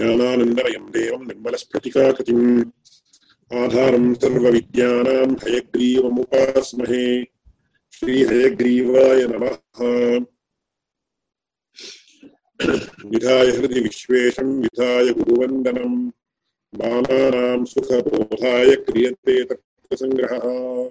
ज्ञानानन्दमयं देवं निर्मलस्फटिकाकृतिम्। आधारं सर्वविद्यानां हयग्रीवमुपास्महे। श्रीहयग्रीवाय नमः। विधाय हृदि विश्वेशं विधाय गुरुवन्दनं। बालानां सुखबोधाय क्रियते तत्त्वसङ्ग्रहः।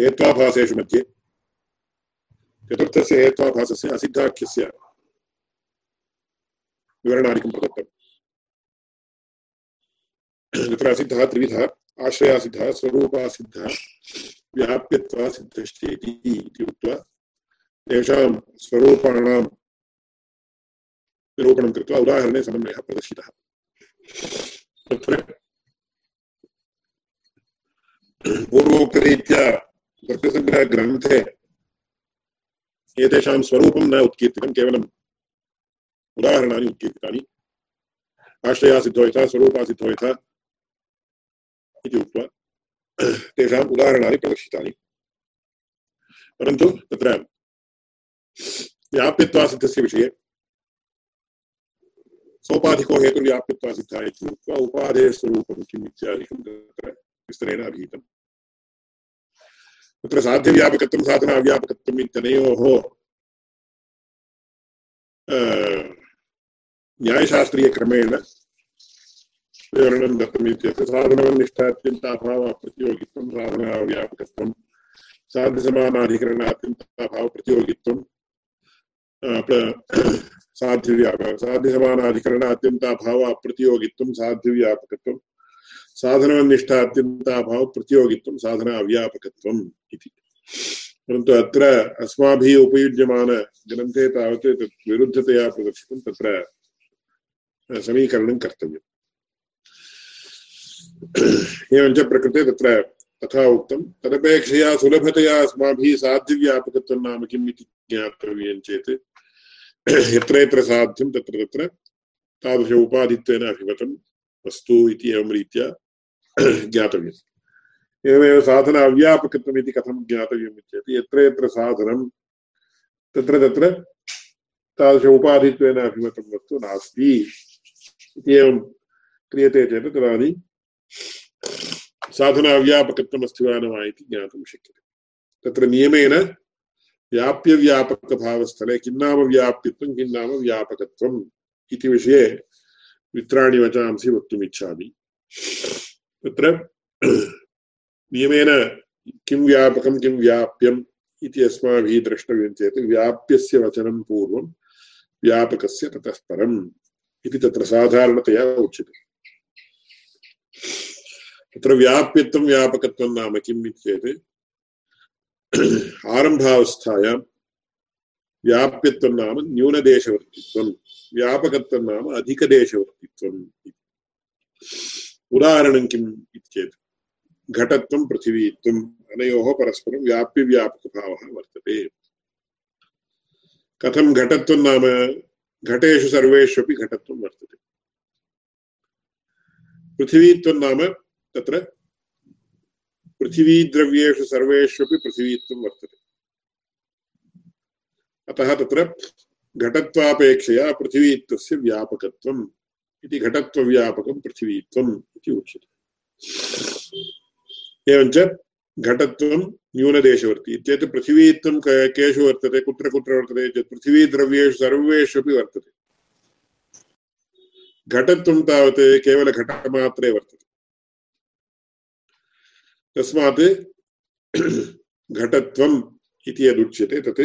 हेत्वाभासेषु मध्ये चतुर्थस्य हेत्वाभासस्य असिद्धाख्यस्य विवरणादिकं प्रदत्तम्। तत्र असिद्धः, त्रिविधः, आश्रयासिद्धः, स्वरूपासिद्धः व्याप्यत्वासिद्धश्चेति इति उक्त्वा तेषां स्वरूपाणां निरूपणं कृत्वा उदाहरणे समन्वयः प्रदर्शितः। तत्र पूर्वोक्तरीत्या तर्कसङ्ग्रहग्रन्थे एतेषां स्वरूपं न उत्कीर्तितं केवलम् उदाहरणानि उत्कीर्तितानि। आश्रयासिद्धो यथा, स्वरूपासिद्धो यथा इति उक्त्वा तेषाम् उदाहरणानि प्रदर्शितानि। परन्तु तत्र व्याप्यत्वासिद्धस्य विषये सोपाधिको हेतुर्व्याप्यत्वासिद्धः इति उक्त्वा उपाधेः स्वरूपं किम् इत्यादिकं तत्र विस्तरेण अधीतम्। तत्र साध्यव्यापकत्वं साधनाव्यापकत्वम् इत्यनयोः न्यायशास्त्रीयक्रमेण विवरणं दत्तम् इत्यत्र साधननिष्ठात्यन्ताभावप्रतियोगित्वं साधनाव्यापकत्वं साध्यसमानाधिकरणात्यन्ताभावप्रतियोगित्वं साध्यव्याप साध्यसमानाधिकरणात्यन्ताभावप्रतियोगित्वं साध्यव्यापकत्वं साधननिष्ठात्यन्ताभावप्रतियोगित्वं साधना अव्यापकत्वम् इति। परन्तु अत्र अस्माभिः उपयुज्यमानग्रन्थे तावत् तत् विरुद्धतया प्रदर्शितं, तत्र समीकरणं कर्तव्यम्। एवञ्च प्रकृते तत्र तथा उक्तं, तदपेक्षया सुलभतया अस्माभिः साध्यव्यापकत्वं नाम किम् इति ज्ञातव्यं चेत् यत्र यत्र साध्यं, तत्र तत्र तादृश उपाधित्वेन अभिमतं वस्तु इति एवं रीत्या ज्ञातव्यम्। एवमेव साधन अव्यापकत्वम् इति कथं ज्ञातव्यम् चेत् यत्र यत्र साधनं, तत्र तत्र तादृश उपाधित्वेन अभिमतं वस्तु नास्ति इति एवं क्रियते चेत् तदानीं साधन अव्यापकत्वमस्ति वा न वा इति ज्ञातुं शक्यते। तत्र नियमेन व्याप्यव्यापकभावस्थले किं नाम व्याप्यत्वं किं नाम व्यापकत्वम् इति विषये मित्राणि वचांसि वक्तुमिच्छामि। तत्र नियमेन किं व्यापकं किं व्याप्यम् इति अस्माभिः द्रष्टव्यं चेत् व्याप्यस्य वचनं पूर्वं व्यापकस्य ततः परम् इति तत्र साधारणतया उच्यते। तत्र व्याप्यत्वं, व्यापकत्वं नाम किम् इति चेत् आरम्भावस्थायां व्याप्यत्वं नाम न्यूनदेशवर्तित्वं, व्यापकत्वं नाम अधिकदेशवर्तित्वम् उदाहरणं किम् इति चेत् घटत्वं पृथिवीत्वम् अनयोः परस्परं व्याप्यव्यापकभावः वर्तते। कथं घटत्वं नाम? घटेषु सर्वेष्वपि घटत्वं वर्तते। पृथिवीत्वं नाम तत्र पृथिवीद्रव्येषु सर्वेष्वपि पृथिवीत्वं वर्तते। अतः तत्र घटत्वापेक्षया पृथिवीत्वस्य व्यापकत्वम्। इति घटत्वव्यापकं पृथिवीत्वम् इति उच्यते। एवञ्च घटत्वं न्यूनदेशवर्ति चेत् पृथिवीत्वं केषु वर्तते, कुत्र कुत्र वर्तते चेत् पृथिवीद्रव्येषु सर्वेष्वपि वर्तते। घटत्वं तावत् केवलघटमात्रे वर्तते। तस्मात् घटत्वम् इति यदुच्यते तत्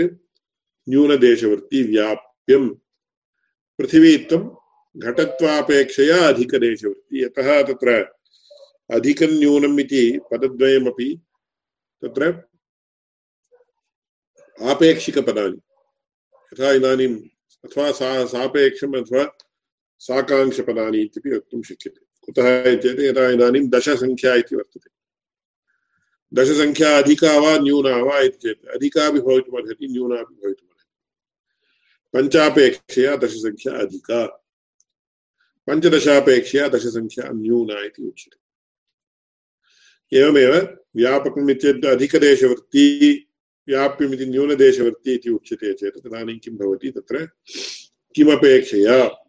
न्यूनदेशवर्ती व्याप्यं पृथिवीत्वं घटत्वापेक्षया अधिकदेशवृत्ति यतः तत्र अधिकं न्यूनम् इति पदद्वयमपि तत्र आपेक्षिकपदानि। यथा इदानीम् अथवा सा सापेक्षम् अथवा साकाङ्क्षपदानि इत्यपि वक्तुं शक्यते। कुतः चेत् यदा इदानीं दशसङ्ख्या इति वर्तते। दशसङ्ख्या अधिका वा न्यूना वा इति चेत् अधिकापि भवितुमर्हति, न्यूनापि भवितुमर्हति। पञ्चापेक्षया दशसङ्ख्या अधिका। पञ्चदशापेक्षया दशसङ्ख्या न्यूना इति उच्यते। एवमेव व्यापकम् इत्येतत् अधिकदेशवृत्ति, व्याप्यमिति न्यूनदेशवृत्ति इति उच्यते चेत् तदानीं किं भवति तत्र? किमपेक्षया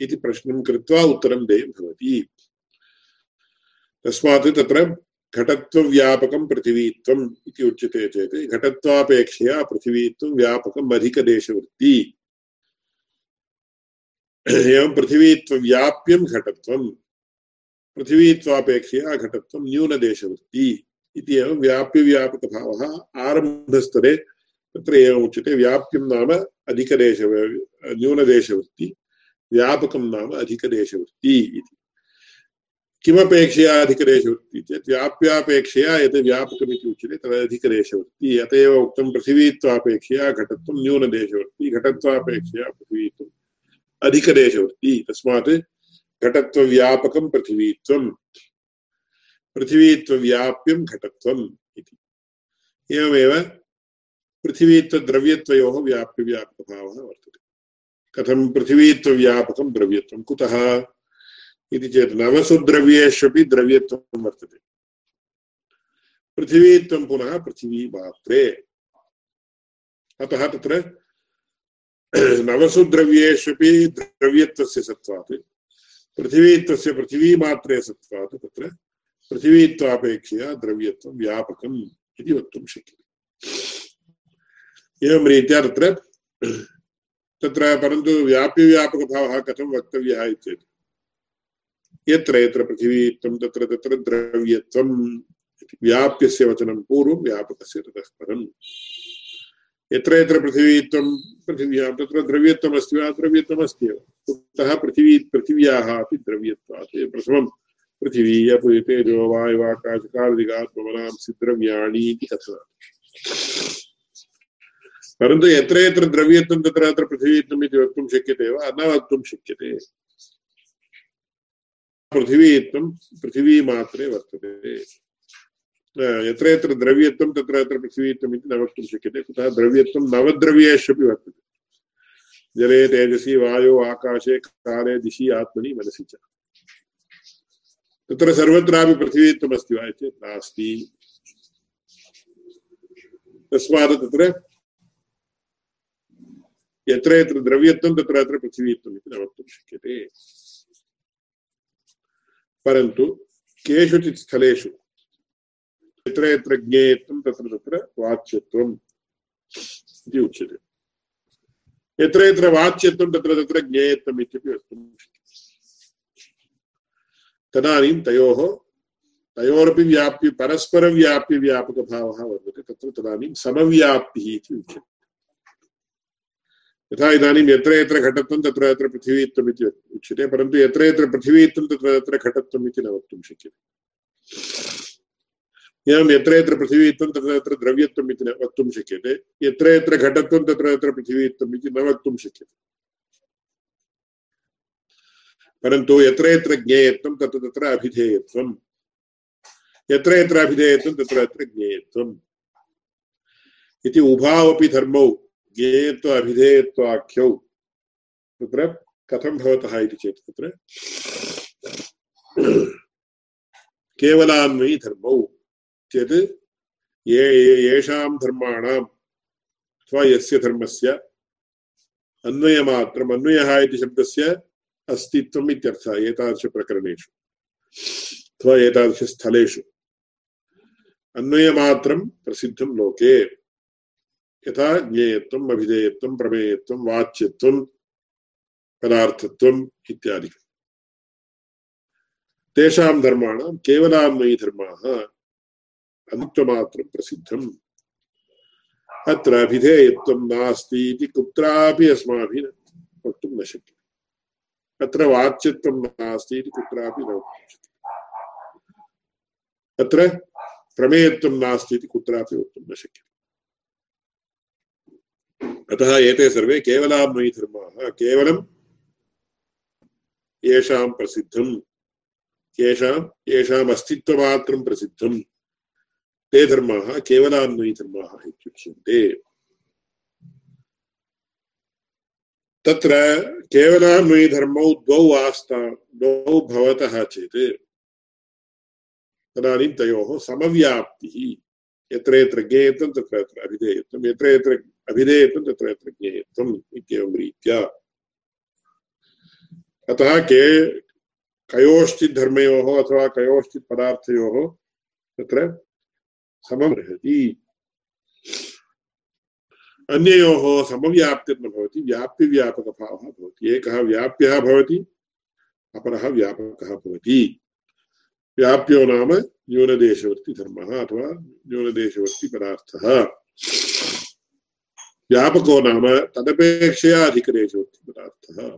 इति प्रश्नं कृत्वा उत्तरं देयं भवति। तस्मात् तत्र घटत्वव्यापकं पृथिवीत्वम् इति उच्यते चेत् घटत्वापेक्षया पृथिवीत्वं व्यापकम् अधिकदेशवृत्ति। एवं पृथिवीत्वव्याप्यं घटत्वं। पृथिवीत्वापेक्षया घटत्वं न्यूनदेशवृत्ति इति एवं व्याप्यव्यापकभावः आरम्भस्तरे तत्र एवमुच्यते व्याप्यं नाम अधिकदेश न्यूनदेशवृत्ति व्यापकं नाम अधिकदेशवृत्ति इति। किमपेक्षया अधिकदेशवृत्ति चेत् व्याप्यापेक्षया यत् व्यापकमिति उच्यते तदधिकदेशवृत्ति अत एव उक्तं पृथिवीत्वापेक्षया घटत्वं न्यूनदेशवृत्ति घटत्वापेक्षया पृथिवीत्वम्। अधिकदेशवृत्ति तस्मात् घटत्वव्यापकं पृथिवीत्वं पृथिवीत्वव्याप्यं घटत्वम् इति। एवमेव पृथिवीत्वद्रव्यत्वयोः व्याप्यव्यापकभावः वर्तते। कथं पृथिवीत्वव्यापकं द्रव्यत्वं? कुतः? इति चेत् नवसु द्रव्येष्वपि द्रव्यत्वं वर्तते। पृथिवीत्वं पुनः पृथिवीमात्रे। अतः तत्र नवसु द्रव्येष्वपि द्रव्यत्वस्य सत्त्वात्। पृथिवीत्वस्य पृथिवीमात्रे सत्त्वात्। तत्र पृथिवीत्वापेक्षया द्रव्यत्वं व्यापकम् इति वक्तुं शक्यते। एवं रीत्या तत्र तत्र परन्तु व्याप्यव्यापकभावः कथं वक्तव्यः इत्येतत्। यत्र यत्र पृथिवीत्वं तत्र तत्र द्रव्यत्वम् व्याप्यस्य वचनं पूर्वं व्यापकस्य ततः परम्। यत्र यत्र पृथिवीत्वं पृथिव्यां, तत्र द्रव्यत्वमस्ति वा द्रव्यत्वमस्ति एव। कुतः पृथिवी पृथिव्याः अपि द्रव्यत्वात्। प्रथमं, पृथिवी अप तेजो द्रव्याणि इति कथनात्। परन्तु यत्र यत्र द्रव्यत्वं, तत्र अत्र पृथिवीत्वम् इति वक्तुं शक्यते वा? न वक्तुं शक्यते। पृथिवीत्वं पृथिवीमात्रे वर्तते। यत्र यत्र द्रव्यत्वं तत्र अत्र पृथिवीत्वम् इति न वक्तुं शक्यते कुतः द्रव्यत्वं नवद्रव्येष्वपि वर्तते जले तेजसि वायु आकाशे काले दिशि आत्मनि मनसि च तत्र सर्वत्रापि पृथिवीत्वमस्ति वा चेत् नास्ति तस्मात् तत्र यत्र यत्र द्रव्यत्वं तत्र पृथिवीत्वम् इति न वक्तुं शक्यते परन्तु केषुचित् स्थलेषु यत्र यत्र ज्ञेयत्वं तत्र तत्र वाच्यत्वम् इति उच्यते यत्र यत्र वाच्यत्वं तत्र तत्र ज्ञेयत्वम् इत्यपि वक्तुं तदानीं तयोः तयोरपि व्याप्य परस्परव्याप्य व्यापकभावः वर्तते तत्र तदानीं समव्याप्तिः इति उच्यते यथा इदानीं यत्र यत्र घटत्वं तत्र तत्र पृथिवीत्वम् इति उच्यते परन्तु यत्र यत्र पृथिवीत्वं तत्र तत्र घटत्वम् इति न वक्तुं शक्यते एवं यत्र यत्र पृथिवीत्वं तत्र तत्र द्रव्यत्वम् इति न वक्तुं शक्यते यत्र यत्र घटत्वं तत्र तत्र पृथिवीत्वम् इति न वक्तुं शक्यते परन्तु यत्र यत्र ज्ञेयत्वं तत्र तत्र अभिधेयत्वम् यत्र यत्र अभिधेयत्वं तत्र तत्र ज्ञेयत्वम् इति उभावपि धर्मौ ज्ञेयत्व अभिधेयत्वाख्यौ तत्र कथं भवतः इति चेत् तत्र केवलान्वयी धर्मौ चेत् ये येषां धर्माणाम् अथवा यस्य धर्मस्य अन्वयमात्रम्, अन्वयः इति शब्दस्य अस्तित्वम् इत्यर्थः, एतादृशप्रकरणेषु, अथवा एतादृशस्थलेषु। अन्वयमात्रं प्रसिद्धं लोके, यथा ज्ञेयत्वम् अभिधेयत्वं प्रमेयत्वं वाच्यत्वं पदार्थत्वम् इत्यादिकम्। तेषां धर्माणां केवलान्वयी अन्तमात्रं प्रसिद्धम्। अत्र अभिधेयत्वं नास्ति इति कुत्रापि अस्माभिः वक्तुं न शक्यते। अत्र वाच्यत्वं नास्ति इति कुत्रापि न अत्र प्रमेयत्वं नास्ति इति कुत्रापि वक्तुं न शक्यते। अतः एते सर्वे केवलान्वयी धर्माः येषां प्रसिद्धं येषां येषाम् अस्तित्वमात्रं प्रसिद्धं ते धर्माः केवलान्वयी धर्माः इत्युच्यन्ते। तत्र केवलान्वयी धर्मौ द्वौ आस्ता द्वौ भवतः चेत् तदानीं तयोः समव्याप्तिः। यत्र यत्र ज्ञेयत्वं, तत्र यत्र अभिधेयत्वं, यत्र यत्र अभिधेयत्वं, तत्र यत्र ज्ञेयत्वम् इत्येवं रीत्या। अतः के कयोश्चित् धर्मयोः अथवा कयोश्चित् पदार्थयोः तत्र समं रहति अन्ययोः समव्याप्तिर्न भवति व्याप्यव्यापकभावः भवति। एकः व्याप्यः भवति, अपरः व्यापकः भवति। व्याप्यो नाम न्यूनदेशवर्ती धर्मः अथवा न्यूनदेशवर्ती पदार्थः व्यापको नाम तदपेक्षया अधिकदेशवर्ती पदार्थः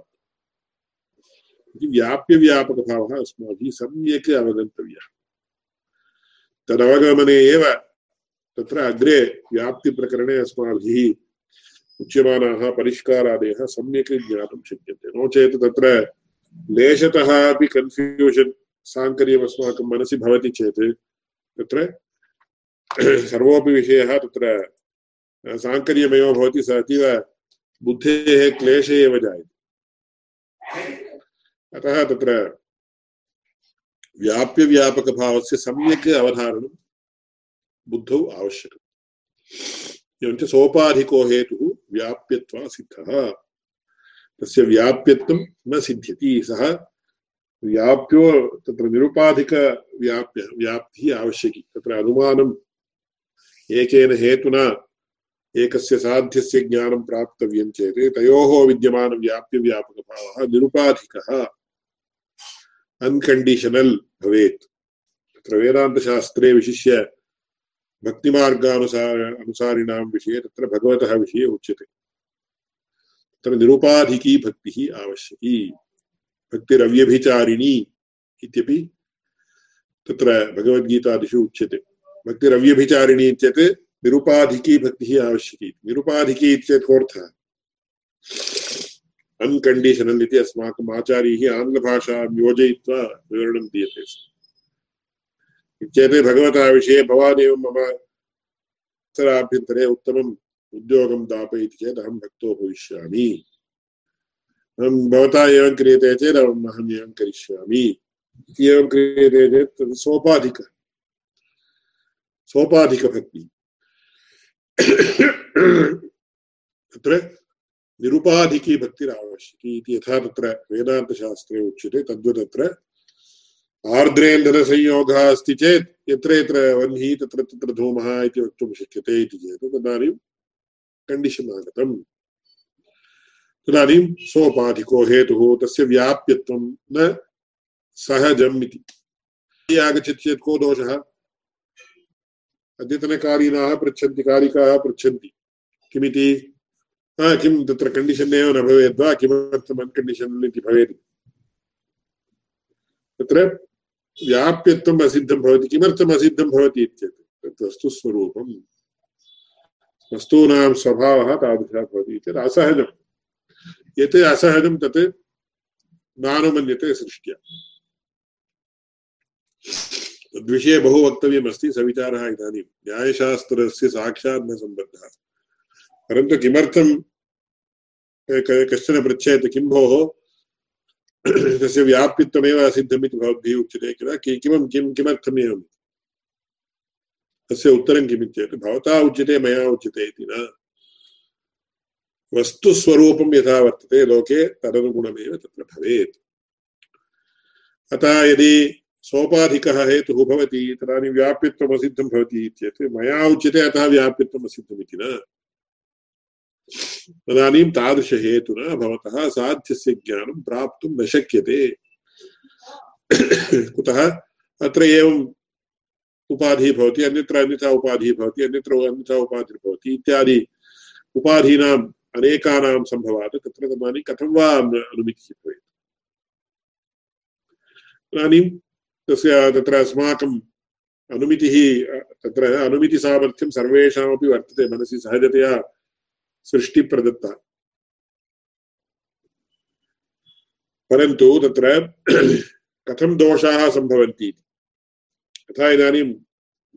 व्याप्यव्यापकभावः अस्माभिः सम्यक् अवगन्तव्यः। तदवगमने एव तत्र अग्रे व्याप्तिप्रकरणे अस्माभिः उच्यमानाः परिष्कारादयः सम्यक् ज्ञातुं शक्यते। नो चेत् तत्र लेशतः अपि कन्फ्यूषन् साङ्कर्यम् अस्माकं मनसि भवति चेत् तत्र सर्वोऽपि विषयः तत्र साङ्कर्यमेव भवति, स अतीव बुद्धेः क्लेशे एव जायते। अतः तत्र व्याप्यव्यापकभावस्य सम्यक् अवधारणं बुद्धौ आवश्यकम् एवञ्च सोपाधिको हेतुः व्याप्यत्वा सिद्धः तस्य व्याप्यत्वं न सिद्ध्यति सः व्याप्यो तत्र निरुपाधिकव्याप्य व्याप्तिः आवश्यकी तत्र अनुमानम् एकेन हेतुना एकस्य साध्यस्य ज्ञानं प्राप्तव्यं चेत् तयोः विद्यमानव्याप्यव्यापकभावः निरुपाधिकः अनकंडीशनल भवेत् तत्र वेदान्तशास्त्रे विशिष्य भक्तिमार्गानुसार अनुसारिणां विषये तत्र भगवतः विषये उच्यते। तत्र निरुपाधिकी भक्तिः आवश्यकी। भक्तिरव्यभिचारिणी इत्यपि तत्र भगवद्गीतादिषु उच्यते। भक्तिरव्यभिचारिणी इत्येत् निरुपाधिकी भक्तिः आवश्यकी। निरुपाधिकी इत्येतत् कोऽर्थः अनकण्डीशनल् इति अस्माकम् आचार्यैः आङ्ग्लभाषां योजयित्वा विवरणं दीयते चेत् भगवतः विषये भवानेव मम उत्तराभ्यन्तरे उत्तमम् उद्योगं दापयति चेत् अहं भक्तो भविष्यामि। अहं भवता एवं क्रियते अहम् अहम् एवं क्रियते सोपाधिक। तत्र निरुपाधिकी भक्तिरावश्यकी इति यथा तत्र वेदान्तशास्त्रे उच्यते, तद्वदत्र आर्द्रेन्धनसंयोगः अस्ति चेत् यत्र यत्र वह्निः, तत्र तत्र धूमः इति वक्तुं शक्यते इति चेत् तदानीं कण्डिशन् आगतम्। तदानीं सोपाधिको हेतुः, तस्य व्याप्यत्वं न सहजम् इति। आगच्छति चेत् को दोषः? अद्यतनकालीनाः पृच्छन्ति कालिकाः पृच्छन्ति। किमिति? किं तत्र कण्डिशन् एव न भवेद्वा किमर्थम् अन्कण्डिशन् इति भवेत् तत्र व्याप्यत्वम् असिद्धं भवति किमर्थम् असिद्धं भवति इत्येतत् तत् वस्तुस्वरूपम् वस्तूनां स्वभावः तादृशः भवति चेत् असहजं यत् असहजं तत् नानुमन्यते सृष्ट्या तद्विषये बहु वक्तव्यमस्ति सविचारः इदानीं न्यायशास्त्रस्य साक्षात् न सम्बद्धः परन्तु किमर्थं कश्चन पृच्छेत् किं भोः? तस्य व्याप्यत्वमेव असिद्धम् इति भवद्भिः उच्यते किल? किमं किं किमर्थम् एवम् तस्य उत्तरं किमित्येत्? भवता उच्यते, मया उच्यते इति न? वस्तुस्वरूपं यथा वर्तते, लोके तदनुगुणमेव तत्र भवेत्। अतः यदि सोपाधिकः हेतुः भवति, तदानीं व्याप्यत्वम् असिद्धं भवति चेत् मया उच्यते, अतः व्याप्यत्वम् असिद्धमिति न? तदानीं तादृशहेतुना भवतः साध्यस्य ज्ञानं प्राप्तुं न शक्यते। कुतः अत्र एवम् उपाधिः भवति, अन्यत्र अन्यथा उपाधिः भवति, अन्यत्र अन्यथा उपाधिर्भवति इत्यादि उपाधीनाम् अनेकानां सम्भवात्, तत्र तदानीं कथं वा अनुमितिः भवेत् इदानीं तस्य तत्र अस्माकम् अनुमितिः, तत्र अनुमितिसामर्थ्यं सर्वेषामपि वर्तते मनसि सहजतया। सृष्टिप्रदत्ता परन्तु तत्र कथं दोषाः सम्भवन्ति? यथा इदानीं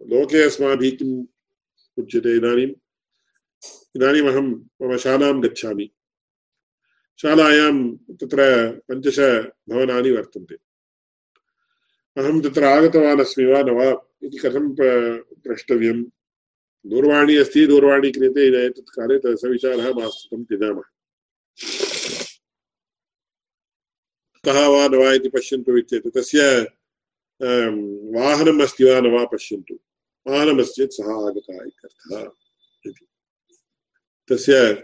लोके अस्माभिः किम् उच्यते? इदानीम् इदानीम् अहं मम शालां गच्छामि। शालायां तत्र पञ्चश भवनानि वर्तन्ते। अहं तत्र आगतवान् अस्मि वा न वा इति कथं प्रष्टव्यं दूरवाणी अस्ति, दूरवाणी क्रियते एतत् काले सविचारः मास्तु तं त्यजामः कः वा न वा इति पश्यन्तु इत्येतत् तस्य वाहनम् अस्ति वा न वा पश्यन्तु। वाहनमस्ति चेत् सः आगतः इत्यर्थः तस्य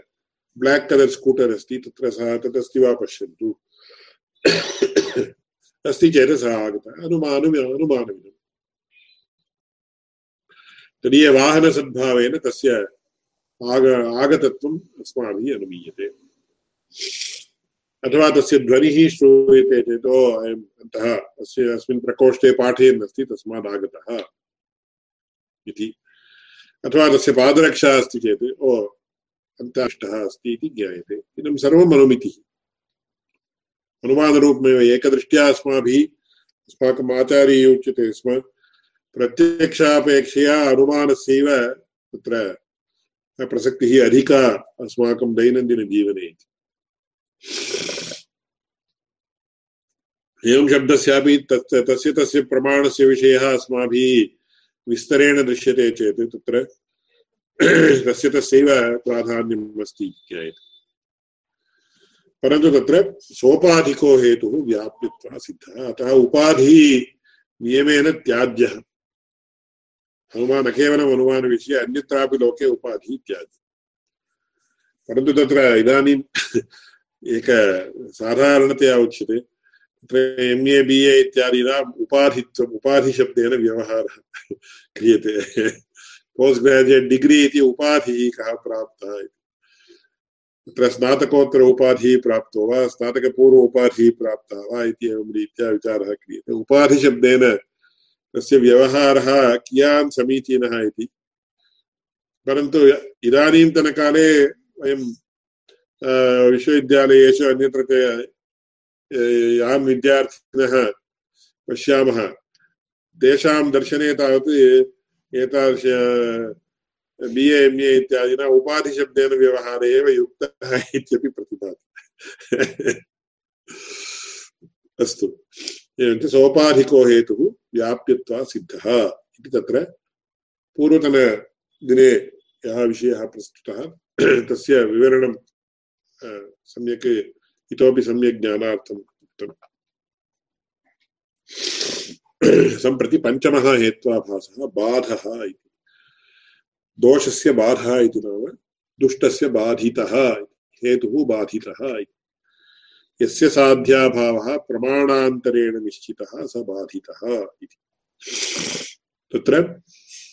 ब्लाक् कलर् स्कूटर् अस्ति, तत्र सः तदस्ति वा पश्यन्तु। अस्ति चेत् सः आगतः। अनुमानम् तदीय वाहनसद्भावेन तस्य आग, आगतत्वम् अस्माभिः अनुमीयते। अथवा तस्य ध्वनिः श्रूयते चेत्, ओ, अयम्, अन्तः अस्य, अस्मिन् प्रकोष्ठे पाठयन् अस्ति तस्मात् आगतः इति। अथवा तस्य पादरक्षा अस्ति चेत्, ओ, अन्तः अस्ति इति ज्ञायते। इदं सर्वम् अनुमितिः। अनुमानरूपमेव एकदृष्ट्या अस्माभिः अस्माकम् उच्यते स्म प्रत्यक्षापेक्षया अनुमानस्यैव तत्र प्रसक्तिः अधिका अस्माकं दैनन्दिनजीवने एवं शब्दस्यापि तत् तस्य तस्य प्रमाणस्य विषयः अस्माभिः विस्तरेण दृश्यते चेत् तत्र तस्य तस्यैव प्राधान्यम् अस्ति ज्ञायते। परन्तु तत्र सोपाधिको हेतुः व्याप्यत्वा सिद्धः। अतः उपाधिः नियमेन त्याज्यः। अनुमान केवलम् अनुमानविषये अन्यत्रापि लोके उपाधिः त्याज्यः परन्तु तत्र इदानीम् एक साधारणतया उच्यते, तत्र एम् ए बि ए इत्यादीनाम् उपाधित्वम्, उपाधिशब्देन व्यवहारः क्रियते। पोस्ट् ग्राजुयेट् डिग्री इति उपाधिः कः प्राप्तः इति। तत्र स्नातकोत्तर उपाधिः प्राप्तो वा, स्नातकपूर्व उपाधिः प्राप्तः वा इति एवं रीत्या विचारः क्रियते। उपाधिशब्देन तस्य व्यवहारः कियान् समीचीनः इति। परन्तु इदानीन्तनकाले वयं विश्वविद्यालयेषु अन्यत्र यान् विद्यार्थिनः पश्यामः। तेषां दर्शने तावत् एतादृश बि ए एम् ए इत्यादिना उपाधिशब्देन व्यवहारे एव युक्तः इत्यपि प्रतिभाति अस्तु। एवञ्च सोपाधिको हेतुः व्याप्यत्वा सिद्धः इति तत्र पूर्वतनदिने यः विषयः प्रस्तुतः, तस्य विवरणं सम्यक्, इतोपि सम्यक् ज्ञानार्थम् उक्तम्। सम्प्रति पञ्चमः हेत्वाभासः, बाधः इति। दोषस्य बाधः इति नाम, दुष्टस्य बाधितः हेतुः बाधितः इति। यस्य साध्याभावः प्रमाणान्तरेण निश्चितः स बाधितः इति। तत्र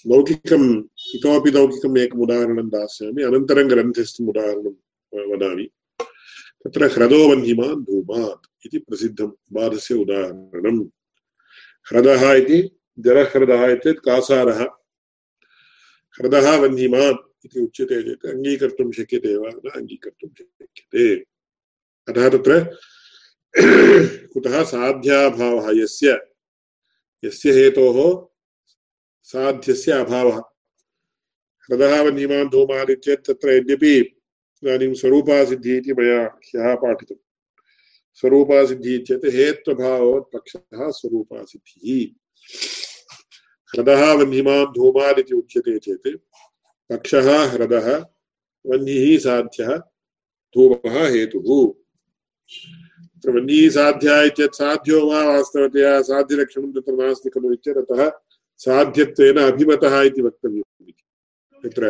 लौकिकम्, इतोपि लौकिकम् एकम् उदाहरणं दास्यामि, अनन्तरं ग्रन्थस्थम् उदाहरणं वदामि। तत्र ह्रदो वह्निमान् धूमात् इति प्रसिद्धं बाधस्य उदाहरणम्। ह्रदः इति, जलह्रदः इत्येतत् कासारः। ह्रदः वह्निमान् इति उच्यते चेत्, अङ्गीकर्तुं शक्यते वा न अङ्गीकर्तुं शक्यते। अतः तत्र कुतः साध्याभावः? यस्य यस्य हेतोः साध्यस्य अभावः। ह्रदः वह्निमान् धूमात् इत्येतत् तत्र यद्यपि इदानीं स्वरूपासिद्धिः इति मया ह्यः पाठितं स्वरूपासिद्धिः चेत् हेत्वभावोत्पक्षः स्वरूपासिद्धिः। ह्रदः वह्निमान् धूमान् उच्यते चेत् पक्षः वह्निः, साध्यः, धूमः, हेतुः। वह्निः साध्यः साध्यो वा वास्तवतया साध्यलक्षणं तत्र नास्ति खलु इत्यतः साध्यत्वेन अभिमतः इति वक्तव्यम् इति। तत्र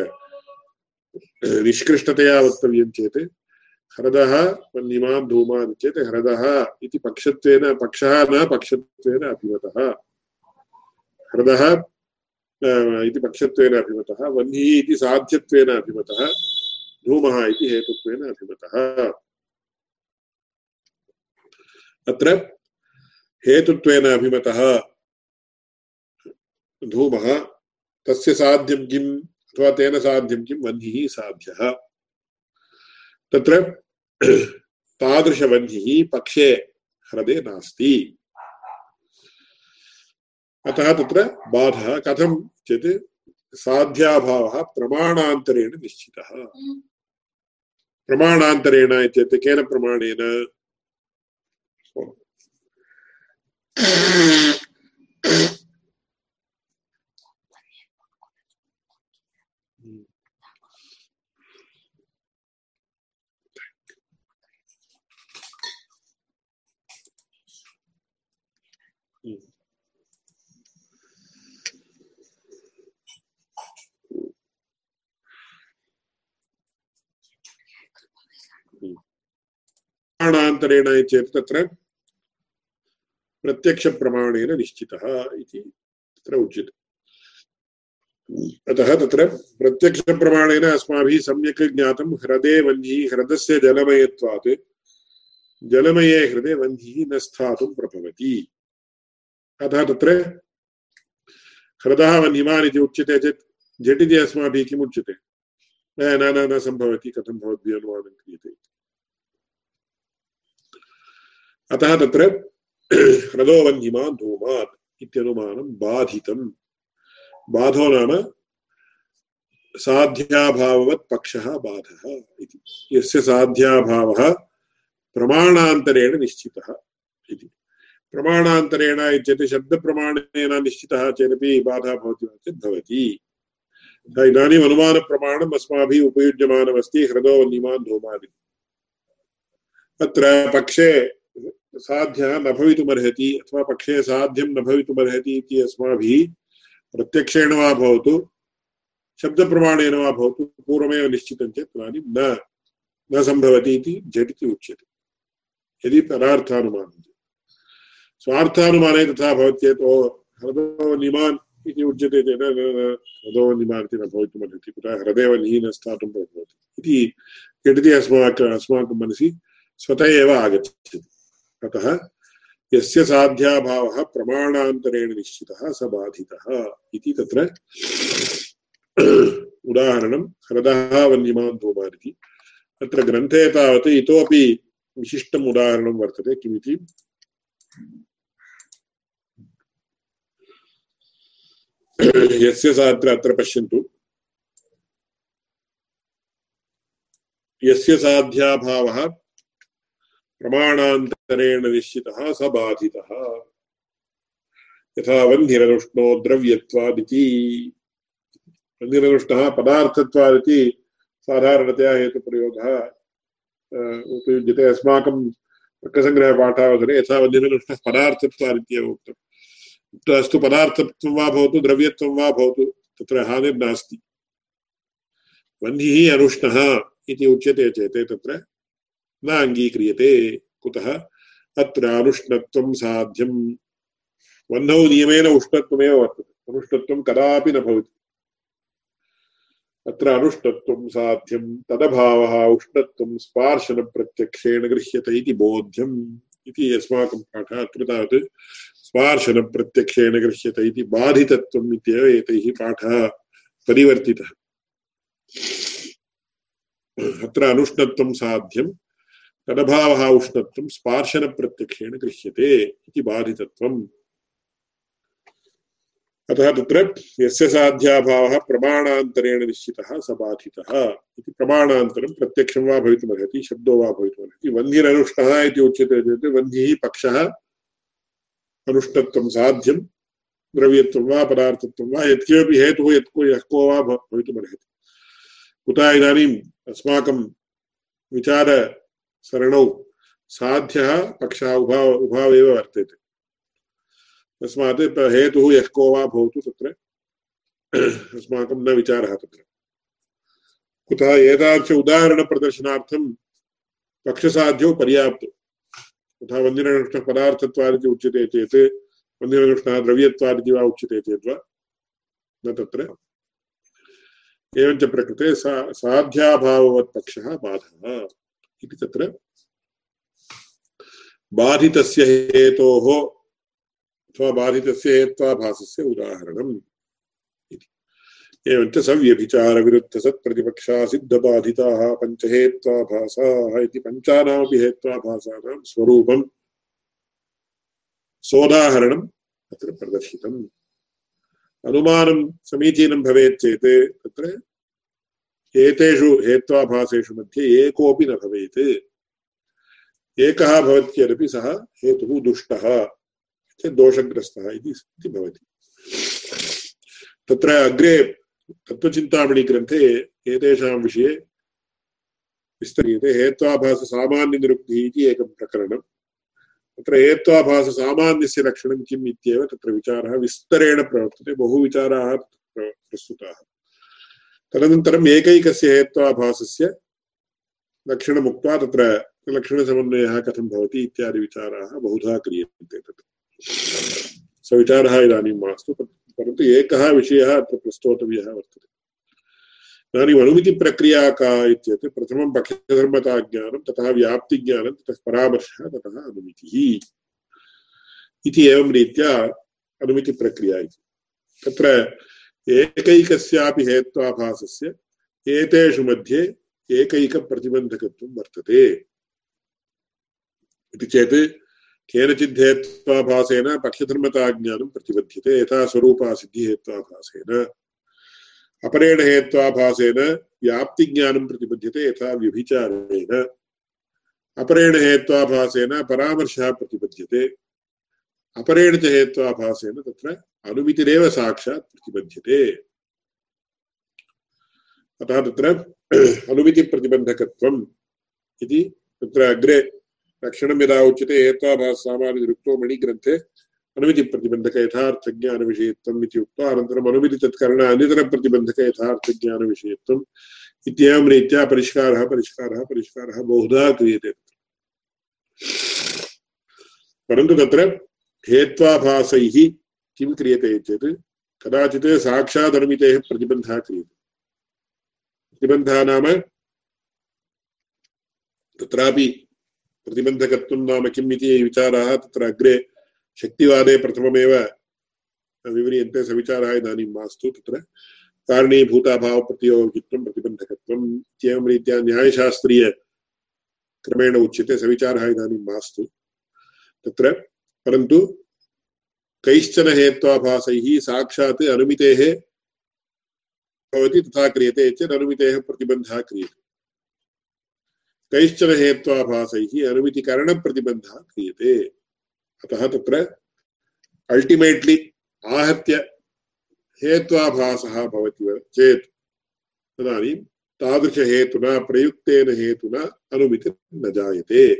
निष्कृष्टतया वक्तव्यं चेत् ह्रदः वह्निमान् धूमान् चेत् ह्रदः इति पक्षत्वेन, पक्षः न पक्षत्वेन अभिमतः। ह्रदः इति पक्षत्वेन अभिमतः वह्निः इति साध्यत्वेन अभिमतः, धूमः इति हेतुत्वेन अभिमतः। अत्र हेतुत्वेन अभिमतः धूमः तस्य साध्यं किम् अथवा तेन साध्यं किं वह्निः साध्यः। तत्र तादृशवह्निः पक्षे ह्रदे नास्ति। अतः तत्र बाधः कथं चेत् साध्याभावः प्रमाणान्तरेण निश्चितः। प्रमाणान्तरेण इत्युक्ते केन प्रमाणेन? प्रमाणान्तरेण चेत् तत्र प्रत्यक्षप्रमाणेन निश्चितः इति तत्र उच्यते। अतः तत्र प्रत्यक्षप्रमाणेन अस्माभिः सम्यक् ज्ञातं ह्रदे वह्निः ह्रदस्य जलमयत्वात्, जलमये हृदे वह्निः न स्थातुं प्रभवति। अतः तत्र ह्रदः वह्निमान् इति उच्यते चेत् झटिति अस्माभिः किम् उच्यते? न न न सम्भवति, कथं भवद्भिः अनुवादं क्रियते अतः तत्र ह्रदो वह्निमान् धूमात् इत्यनुमानं बाधितं बाधो नाम साध्याभाववत् पक्षः बाधः इति यस्य साध्याभावः प्रमाणान्तरेण निश्चितः इति प्रमाणान्तरेण शब्दप्रमाणेन निश्चितः चेदपि बाधा भवति वा चेत् भवति इदानीम् अनुमानप्रमाणम् अस्माभिः उपयुज्यमानमस्ति अत्र पक्षे साध्यः न भवितुमर्हति अथवा पक्षे साध्यं न भवितुमर्हति इति अस्माभिः प्रत्यक्षेण वा भवतु, शब्दप्रमाणेन वा निश्चितं न न सम्भवति इति झटिति उच्यते। यदि परार्थानुमानं स्वार्थानुमाने तथा भवति चेत्, ओ हृदो निमान् इति उच्यते चेत् हृदो निमान् इति न भवितुमर्हति, कुतः हृदयव न स्थातुं भवति इति झटिति अस्माकम् अस्माकं मनसि स्वतः एव आगच्छति। अतः यस्य साध्याभावः प्रमाणान्तरेण निश्चितः स बाधितः इति तत्र उदाहरणं ह्रदः वन्यमान् धूमान् इति तत्र ग्रन्थे तावत् इतोपि विशिष्टम् उदाहरणं वर्तते, किमिति? यस्य सा अत्र अत्र पश्यन्तु। यस्य साध्याभावः प्रमाणान्तरेण निश्चितः स बाधितः यथा वह्निरनुष्णो द्रव्यत्वादिति। वह्निरनुष्णः पदार्थत्वादिति साधारणतया हेतुप्रयोगः उपयुज्यते। अस्माकं तर्कसङ्ग्रहपाठावसरे यथा वह्निरनुष्णः पदार्थत्वादित्येव उक्तम् अस्तु, पदार्थत्वं वा भवतु, द्रव्यत्वं वा भवतु, तत्र हानिर्नास्ति वह्निः अनुष्णः उच्यते चेत् तत्र न अङ्गीक्रियते, कुतः? अत्र अनुष्णत्वं साध्यं वह्नौ नियमेन उष्णत्वमेव वर्तते। अनुष्णत्वं कदापि न भवति। अत्र अनुष्णत्वं साध्यं तदभावः उष्णत्वं स्पार्शनप्रत्यक्षेण गृह्यते इति बोध्यम् इति अस्माकं पाठः अत्र तावत् स्पार्शनप्रत्यक्षेण गृह्यते इति बाधितत्वम् इत्येव एतैः पाठः परिवर्तितः। अत्र अनुष्णत्वं साध्यं तदभावः उष्णत्वं स्पार्शनप्रत्यक्षेण गृह्यते इति बाधितत्वम्। अतः तत्र यस्य साध्याभावः प्रमाणान्तरेण निश्चितः स बाधितः इति प्रमाणान्तरं प्रत्यक्षं वा भवितुमर्हति, शब्दो वा भवितुमर्हति। वह्निरनुष्ठः इति उच्यते चेत् वह्निः पक्षः अनुष्ठत्वं साध्यं, द्रव्यत्वं वा पदार्थत्वं वा यत्किमपि हेतुः, यत्को यः को वा भवितुमर्हति। कुतः इदानीम् अस्माकं विचार सरणौ साध्यः पक्षः उभाव उभाव एव वर्तते। तस्मात् हेतुः यः को वा भवतु तत्र। अस्माकं न विचारः तत्र। कुतः एतादृश उदाहरणप्रदर्शनार्थं पक्षसाध्यौ पर्याप्तौ तथा वन्दिरनुष्णः पदार्थत्वादिति उच्यते चेत् वन्दिरनुष्णः द्रव्यत्वादिति वा उच्यते चेत् वा? न तत्र। एवञ्च प्रकृते सा साध्याभाववत् बाधः। इति तत्र बाधितस्य हेतोः अथवा बाधितस्य हेत्वाभासस्य उदाहरणम् एवञ्च सव्यभिचारविरुद्धसत्प्रतिपक्षा पञ्चहेत्वाभासाः इति पञ्चानामपि हेत्वाभासानां स्वरूपं सोदाहरणम् अत्र प्रदर्शितम्। अनुमानं समीचीनं भवेत् चेत् तत्र एतेषु हेत्वाभासेषु मध्ये एकोऽपि न भवेत्। एकः भवति चेदपि सः हेतुः दुष्टः दोषग्रस्तः इति भवति। तत्र अग्रे तत्त्वचिन्तामणिग्रन्थे एतेषां विषये विस्तर्यते हेत्वाभाससामान्यनिरुक्तिः इति एकं प्रकरणम्। तत्र हेत्वाभाससामान्यस्य लक्षणं किम् इत्येव तत्र विचारः विस्तरेण प्रवर्तते, बहुविचाराः प्रस्तुताः। तदनन्तरम् एकैकस्य हेत्वाभासस्य लक्षणमुक्त्वा तत्र लक्षणसमन्वयः कथं भवति इत्यादि विचाराः बहुधा क्रियन्ते तत्र। सविचारः इदानीं मास्तु परन्तु एकः विषयः अत्र प्रस्तोतव्यः वर्तते। इदानीम् अनुमितिप्रक्रिया का इत्येतत् प्रथमं पक्षधर्मताज्ञानं ततः व्याप्तिज्ञानं, ततः परामर्शः, ततः अनुमितिः इति एवं रीत्या अनुमितिप्रक्रिया इति। तत्र एकैकस्यापि हेत्वाभासस्य, एतेषु मध्ये एकैकप्रतिबन्धकत्वं वर्तते। इति चेत् केनचिद्धेत्वाभासेन पक्षधर्मताज्ञानं प्रतिबध्यते, यथा स्वरूपासिद्धिहेत्वाभासेन। अपरेण हेत्वाभासेन, व्याप्तिज्ञानं प्रतिबध्यते, यथा व्यभिचारेण। अपरेण हेत्वाभासेन, परामर्शः प्रतिबध्यते। अपरेण च हेत्वाभासेन तत्र अनुमितिरेव साक्षात् प्रतिबध्यते। अतः तत्र अनुमितिप्रतिबन्धकत्वम् इति तत्र अग्रे लक्षणं यदा उच्यते एताभाससामान्यनिरुक्तो मणिग्रन्थे अनुमितिप्रतिबन्धक यथार्थज्ञानविषयत्वम् इति उक्त्वा अनन्तरम् अनुमितितत्करण अन्यतरप्रतिबन्धक यथार्थज्ञानविषयत्वम् इत्येवं रीत्या परिष्कारः परिष्कारः परिष्कारः बहुधा क्रियते परन्तु तत्र हेत्वाभासैः किं क्रियते चेत् कदाचित् साक्षात् अनुमितेः प्रतिबन्धः क्रियते। प्रतिबन्धः नाम तत्रापि प्रतिबन्धकत्वं नाम किम् इति विचाराः तत्र अग्रे शक्तिवादे प्रथममेव विव्रियन्ते सविचारः इदानीं मास्तु तत्र। कारणीभूताभावप्रतियोगित्वं, प्रतिबन्धकत्वम् इत्येवं रीत्या न्यायशास्त्रीयक्रमेण उच्यते, सविचारः इदानीं मास्तु। तत्र परन्तु कैश्चन हेत्वाभासैः साक्षात् अनुमितेः भवति तथा क्रियते चेत् अनुमितेः प्रतिबन्धः क्रियते। कैश्चन हेत्वाभासैः अनुमितिकरणप्रतिबन्धः क्रियते। अतः तत्र अल्टिमेट्लि आहत्य हेत्वाभासः भवति चेत् तदानीं तादृशहेतुना प्रयुक्तेन हेतुना अनुमितिर् न जायते।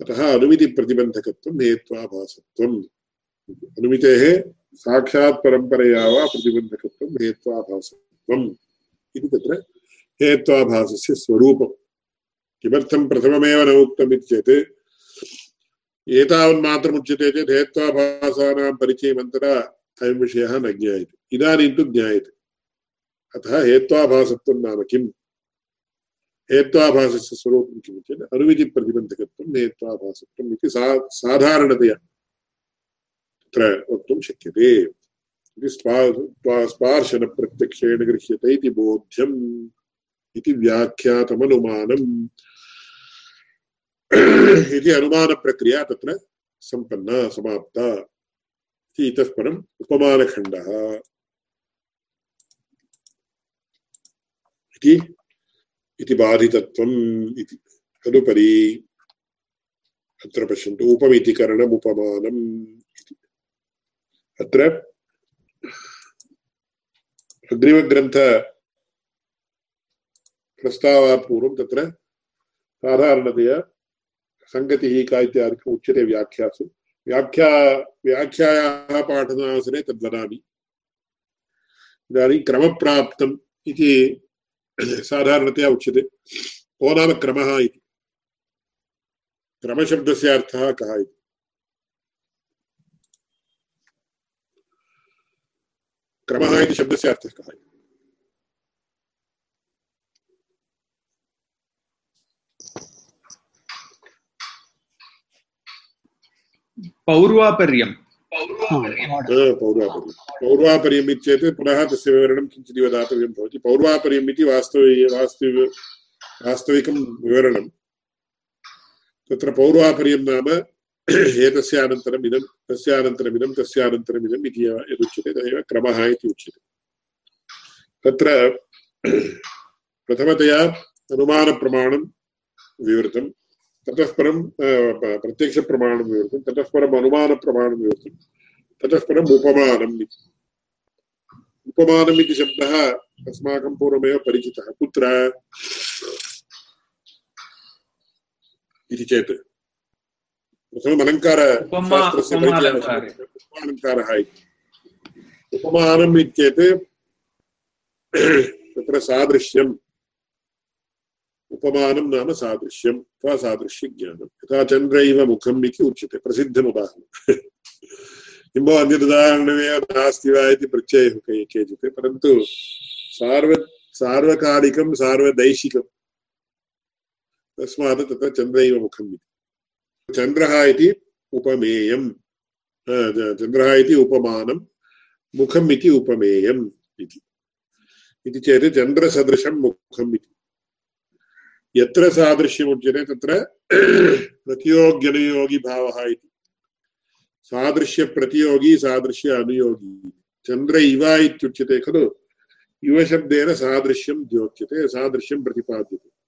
अतः अनुमितिप्रतिबन्धकत्वं हेत्वाभासत्वम्। अनुमितेः साक्षात् परम्परया वा प्रतिबन्धकत्वं हेत्वाभासत्वम्। इति तत्र हेत्वाभासस्य स्वरूपम्। किमर्थं प्रथममेव न उक्तम् इति चेत् एतावन्मात्रमुच्यते चेत् हेत्वाभासानां परिचयमन्तरा अयं विषयः न ज्ञायते। इदानीं तु ज्ञायते। अतः हेत्वाभासत्वं नाम किम्? हेत्वाभासस्य स्वरूपं किम् अनुविधिप्रतिबन्धकत्वं हेत्वाभासत्वम् इति सा साधारणतया तत्र वक्तुं शक्यते। स्पार्शनप्रत्यक्षेण गृह्यते इति बोध्यम् इति व्याख्यातमनुमानम्। इति अनुमानप्रक्रिया तत्र सम्पन्ना, समाप्ता। इति इतः परम् उपमानखण्डः। इति इति बाधितत्वम् इति। तदुपरि अत्र पश्यन्तु उपमितिकरणम् उपमानम् इति अत्र अग्रिमग्रन्थ प्रस्तावात् पूर्वं तत्र साधारणतया सङ्गतिः का इत्यादिकम् उच्यते व्याख्यासु। व्याख्या, व्याख्यायाः पाठनावसरे तद्वदामि इदानीं क्रमप्राप्तम् इति साधारणतया उच्यते। को नाम क्रमः इति? क्रमशब्दस्य अर्थः कः इति? क्रमः इति शब्दस्य अर्थः कः इति पौर्वापर्यम् पौर्वापर्यं पौर्वापर्यम् इत्येत् पुनः तस्य विवरणं किञ्चिदिव दातव्यं भवति पौर्वापर्यम् इति वास्तव वास्तव वास्तविकं विवरणं तत्र पौर्वापर्यं नाम एतस्य अनन्तरम् इदं तस्य अनन्तरमिदं तस्य अनन्तरमिदम् इति यदुच्यते, तदेव क्रमः इति उच्यते। तत्र प्रथमतया अनुमानप्रमाणं विवृतं ततः परं प्रत्यक्षप्रमाणं विवृतं ततः परम् अनुमानप्रमाणं विवृतं ततः परम् उपमानम् इति। उपमानम् इति शब्दः अस्माकं पूर्वमेव परिचितः, कुत्र इति चेत् प्रथमम् अलङ्कारशास्त्रस्य उपमालङ्कारः इति उपमानम् इत्येत् तत्र सादृश्यम् उपमानं नाम सादृश्यम् अथवा सादृश्यज्ञानं यथा चन्द्रैव मुखम् इति उच्यते प्रसिद्धमुदाहरणं किं भो अन्यदुदाहरणमेव नास्ति वा इति पृच्छेयुः केचित् परन्तु सार्व सार्वकालिकं सार्वदैशिकं तस्मात् तत्र चन्द्रैव मुखम् इति चन्द्रः इति उपमेयं चन्द्रः इति उपमानं, मुखम् इति उपमेयम् इति। चेत् चन्द्रसदृशं मुखम् इति। यत्र सादृश्यमुच्यते तत्र प्रतियोग्यनुयोगिभावः इति। सादृश्यप्रतियोगी सादृश्य अनुयोगी चन्द्र इव इत्युच्यते खलु। युवशब्देन सादृश्यं द्योच्यते, सादृश्यं प्रतिपाद्यते।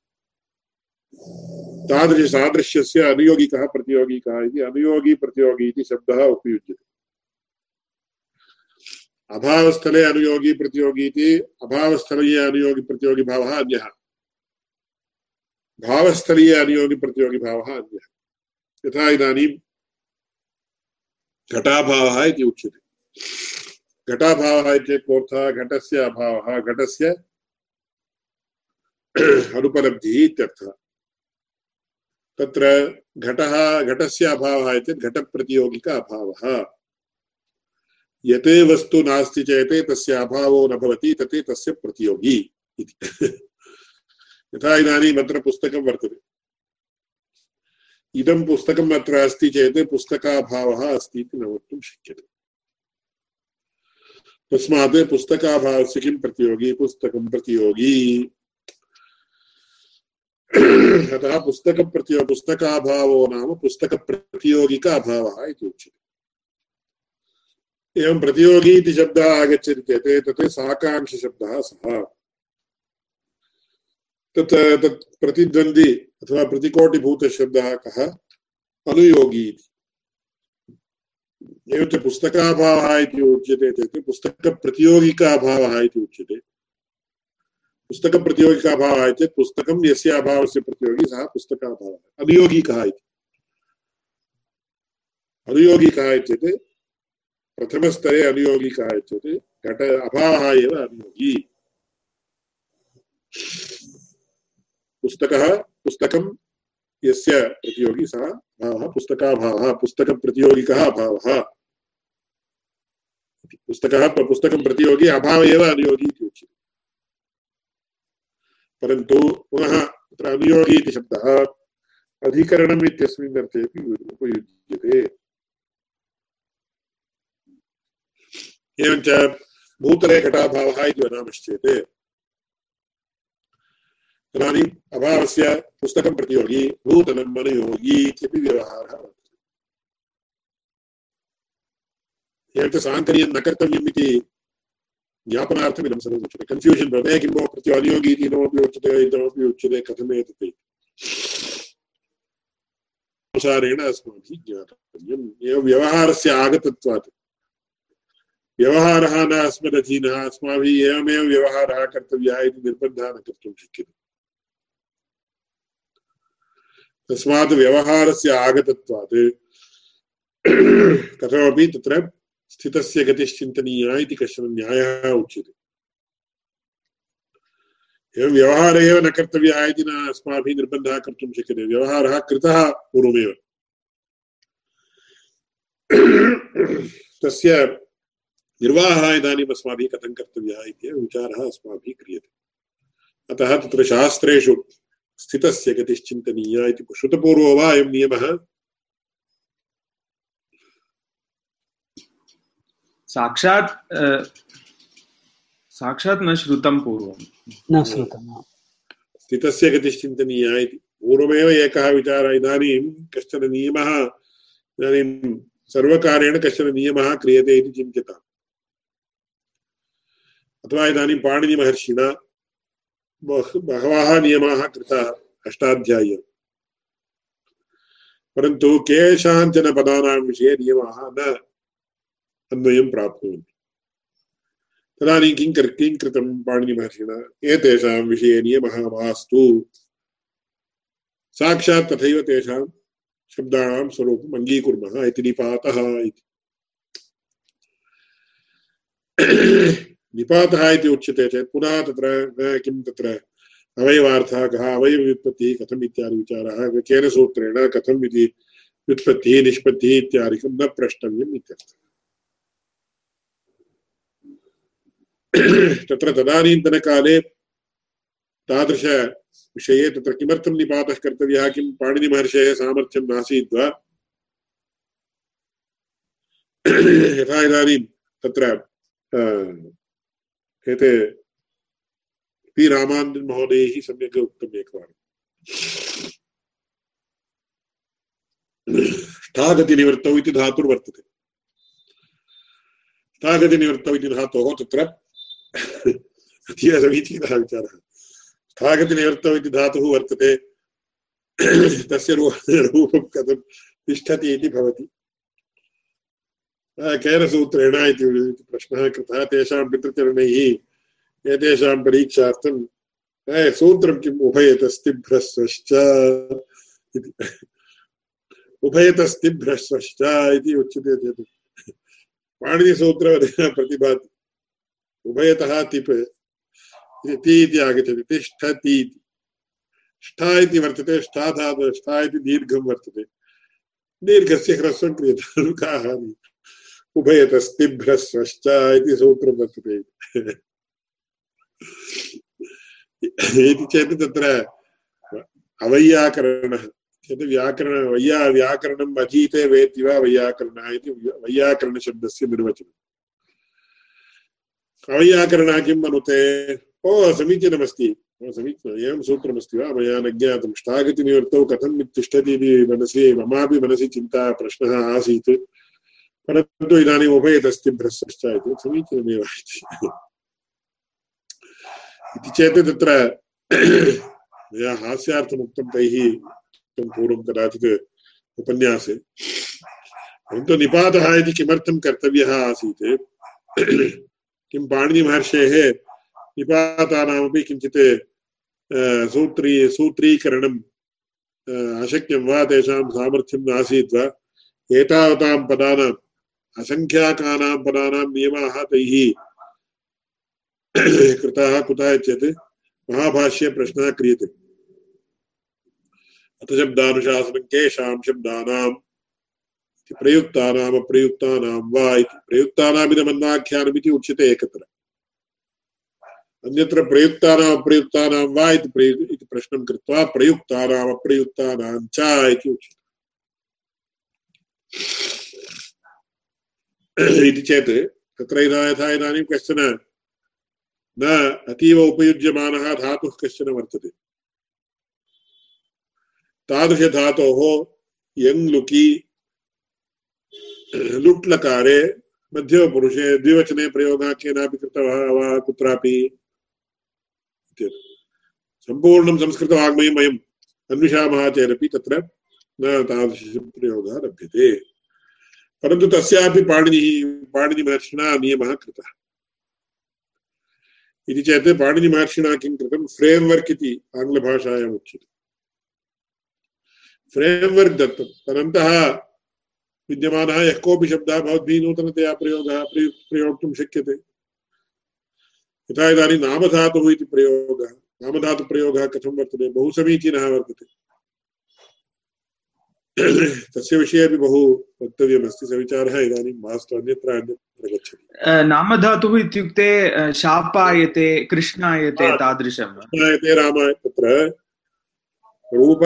तादृश सादृश्यस्य अनुयोगिकः प्रतियोगी कः इति अनुयोगी प्रतियोगी इति शब्दः उपयुज्यते। अभावस्थले अनुयोगी प्रतियोगी इति अभावस्थलीय अनुयोगी प्रतियोगी भावः अन्यः। भावस्थलीय अनुयोगी प्रतियोगी भावः अन्यः। यथा इदानीं घटाभावः इति उच्यते। घटाभावः इत्येतत् कोऽर्थः? घटस्य अभावः। घटस्य अनुपलब्धिः इत्यर्थः। तत्र घटः, घटस्य अभावः इत्येतत् घटप्रतियोगिक अभावः। यत् वस्तु नास्ति चेत् तस्य अभावो न भवति, तत् तस्य प्रतियोगी इति। यथा इदानीम् अत्र पुस्तकं वर्तते। इदं पुस्तकम् अत्र अस्ति चेत् पुस्तकाभावः अस्ति इति न वक्तुं शक्यते। तस्मात् पुस्तकाभावस्य किं प्रतियोगी? पुस्तकं प्रतियोगी। अतः पुस्तकप्रतियो पुस्तकाभावो नाम पुस्तकप्रतियोगिक अभावः इति उच्यते। एवं प्रतियोगी इति शब्दः आगच्छति चेत् तत् साकाङ्क्षशब्दः सः। तत् तत् प्रतिद्वन्द्वि अथवा प्रतिकोटिभूतशब्दः कः? अनुयोगी इति एवञ्च पुस्तकाभावः इति उच्यते चेत् इति उच्यते। पुस्तकप्रतियोगिकाभावः चेत् पुस्तकं यस्य अभावस्य प्रतियोगी सः पुस्तकाभावः अनुयोगी कः इति? अनुयोगी कः इत्युक्ते प्रथमस्तरे अनुयोगी कः इत्युक्ते घट अभावः एव अनुयोगी। पुस्तकः, पुस्तकं यस्य प्रतियोगी सः भावः पुस्तकाभावः पुस्तकप्रतियोगिकः अभावः। पुस्तकः, पुस्तकं प्रतियोगी अभाव एव अनुयोगी इति परन्तु पुनः तत्र अनुयोगी इति शब्दः अधिकरणम् इत्यस्मिन् अर्थे अपि उपयुज्यते। एवञ्च भूतले घटाभावः इति वदामश्चेत्। तदानीम् अभावस्य पुस्तकं प्रतियोगी मनयोगी इत्यपि व्यवहारः वर्तते। एवञ्च साङ्कर्यं न कर्तव्यम् इति ज्ञापनार्थम् इदं सर्वम् उच्यते कन्फ्यूषन् भवति किं भो प्रति अनुयोगी इति इदमपि उच्यते इदमपि उच्यते कथम् एतत् अनुसारेण अस्माभिः ज्ञातव्यम् एवं व्यवहारस्य आगतत्वात्। व्यवहारः न अस्मदधीनः अस्माभिः एवमेव व्यवहारः कर्तव्यः इति निर्बन्धः न कर्तुं शक्यते तस्मात् व्यवहारस्य आगतत्वात्। कथमपि तत्र स्थितस्य गतिश्चिन्तनीया इति कश्चन न्यायः उच्यते। एवं व्यवहारः एव न कर्तव्यः इति न अस्माभिः निर्बन्धः कर्तुं शक्यते। व्यवहारः कृतः पूर्वमेव। तस्य निर्वाहः इदानीम् अस्माभिः कथं कर्तव्यः इति विचारः अस्माभिः क्रियते। अतः तत्र शास्त्रेषु स्थितस्य गतिश्चिन्तनीया इति श्रुतपूर्वो वा अयं नियमः साक्षात् साक्षात् न श्रुतं पूर्वं। न श्रुतं स्थितस्य गतिश्चिन्तनीया इति। पूर्वमेव एकः विचारः इदानीं कश्चन नियमः इदानीं सर्वकारेण कश्चन नियमः क्रियते इति चिन्त्यताम्। अथवा इदानीं पाणिनिमहर्षिणा बहवः नियमाः कृताः अष्टाध्याय्य। परन्तु केषाञ्चन पदानां विषये नियमाः न अन्वयं प्राप्नुवन्ति तदानीं किं कर् किं कृतं पाणिनिमहर्षिणा एतेषां विषये नियमः मास्तु साक्षात् तथैव तेषां शब्दानां स्वरूपम् अङ्गीकुर्मः इति निपातः इति निपातः इति उच्यते चेत् पुनः तत्र किं तत्र अवयवार्थः कः कथम् इत्यादि विचारः केन सूत्रेण कथम् इति व्युत्पत्तिः निष्पत्तिः इत्यादिकं न प्रष्टव्यम् इत्यर्थः तत्र तदानीन्तनकाले तादृशविषये तत्र किमर्थं निपातः कर्तव्यः, किं पाणिनिमहर्षेः सामर्थ्यं नासीद् वा यथा इदानीं तत्र एते पि रामानन्दन् महोदयैः सम्यक् उक्तम् एकवारम्। ष्ठागतिनिवृत्तौ इति धातुर्वर्तते। ष्ठागतिनिवृत्तौ इति धातोः तत्र अतीव समीचीनः विचारः स्थागतिनिवृत्तौ इति धातुः वर्तते। तस्य रूपं कथं तिष्ठति इति भवति। केन सूत्रेण इति प्रश्नः कृतः, तेषां पितृचरणैः एतेषां परीक्षार्थं सूत्रं किम्? उभयतस्तिभ्रस्वश्च इति। उभयतस्तिभ्रस्वश्च इति उच्यते चेत्। पाणिनिसूत्रवदेन प्रतिभाति। उभयतः तिप् ति इति आगच्छति तिष्ठति इति इति वर्तते, ष्ठा धातु, ष्ठा इति दीर्घं वर्तते। दीर्घस्य ह्रस्वं क्रियते लुकाः उभयतस्तिभ्रस्वश्च इति सूत्रं वर्तते। इति चेत् तत्र अवैयाकरणः। चेत् व्याकरण वैया व्याकरणम् अधीते वेत्ति वा वैयाकरणः इति वैयाकरणशब्दस्य निर्वचनम्। अवैयाकरणः किं मनुते ओ समीचीनमस्ति समीचीनम् एवं सूत्रमस्ति वा मया न ज्ञातं ष्टागतिनिवृत्तौ कथं तिष्ठति इति मनसि ममापि मनसि चिन्ता प्रश्नः आसीत् परन्तु इदानीम् उभयतस्ति भ्रष्टश्च इति समीचीनमेव इति चेत् तत्र मया हास्यार्थमुक्तं तैः पूर्वं कदाचित् उपन्यासे परन्तु निपातः इति किमर्थं कर्तव्यः आसीत् किं पाणिनिमहर्षेः निपातानामपि किञ्चित् सूत्री, सूत्रीकरणम् अशक्यं वा तेषां सामर्थ्यं नासीत् वा? एतावतां पदानाम्, असङ्ख्याकानां पदानां नियमाः तैः कृताः कुतः चेत् महाभाष्ये प्रश्नः क्रियते। अथशब्दानुशासनं केषां शब्दानां प्रयुक्तानाम् अप्रयुक्तानां वा इति प्रयुक्तानामिदमन्नाख्यानमिति उच्यते एकत्र। अन्यत्र प्रयुक्तानाम् अप्रयुक्तानां वा इति इति प्रश्नं कृत्वा प्रयुक्तानाम् अप्रयुक्तानां च इति उच्यते। इति चेत् तत्र यथा इदानीं कश्चन न अतीव उपयुज्यमानः धातुः कश्चन वर्तते। तादृशधातोः यङ् लुकि लुट् लकारे मध्यमपुरुषे, द्विवचने प्रयोगः केनापि कृतः वा कुत्रापि सम्पूर्णं संस्कृतवाङ्मयं वयम् अन्विषामः चेदपि तत्र न तादृशप्रयोगः लभ्यते। परन्तु तस्यापि पाणिनिः, पाणिनिमहर्षिणा नियमः कृतः। इति चेत् पाणिनिमहर्षिणा किं कृतं? फ्रेम्वर्क् इति आङ्ग्लभाषायाम् उच्यते। फ्रेम्वर्क् दत्तं। विद्यमानः यः कोऽपि शब्दः भवद्भिः नूतनतया प्रयोगः प्रयोक्तुं शक्यते। यथा इदानीं नामधातुः इति प्रयोगः। नामधातुप्रयोगः कथं वर्तते? बहु समीचीनः वर्तते। तस्य विषये अपि बहु वक्तव्यमस्ति। स विचारः इदानीं मास्तु अन्यत्र अन्यत्र गच्छति नामधातुः इत्युक्ते शापायते कृष्णायते तादृशं कृष्णायते रामाय तत्र रूप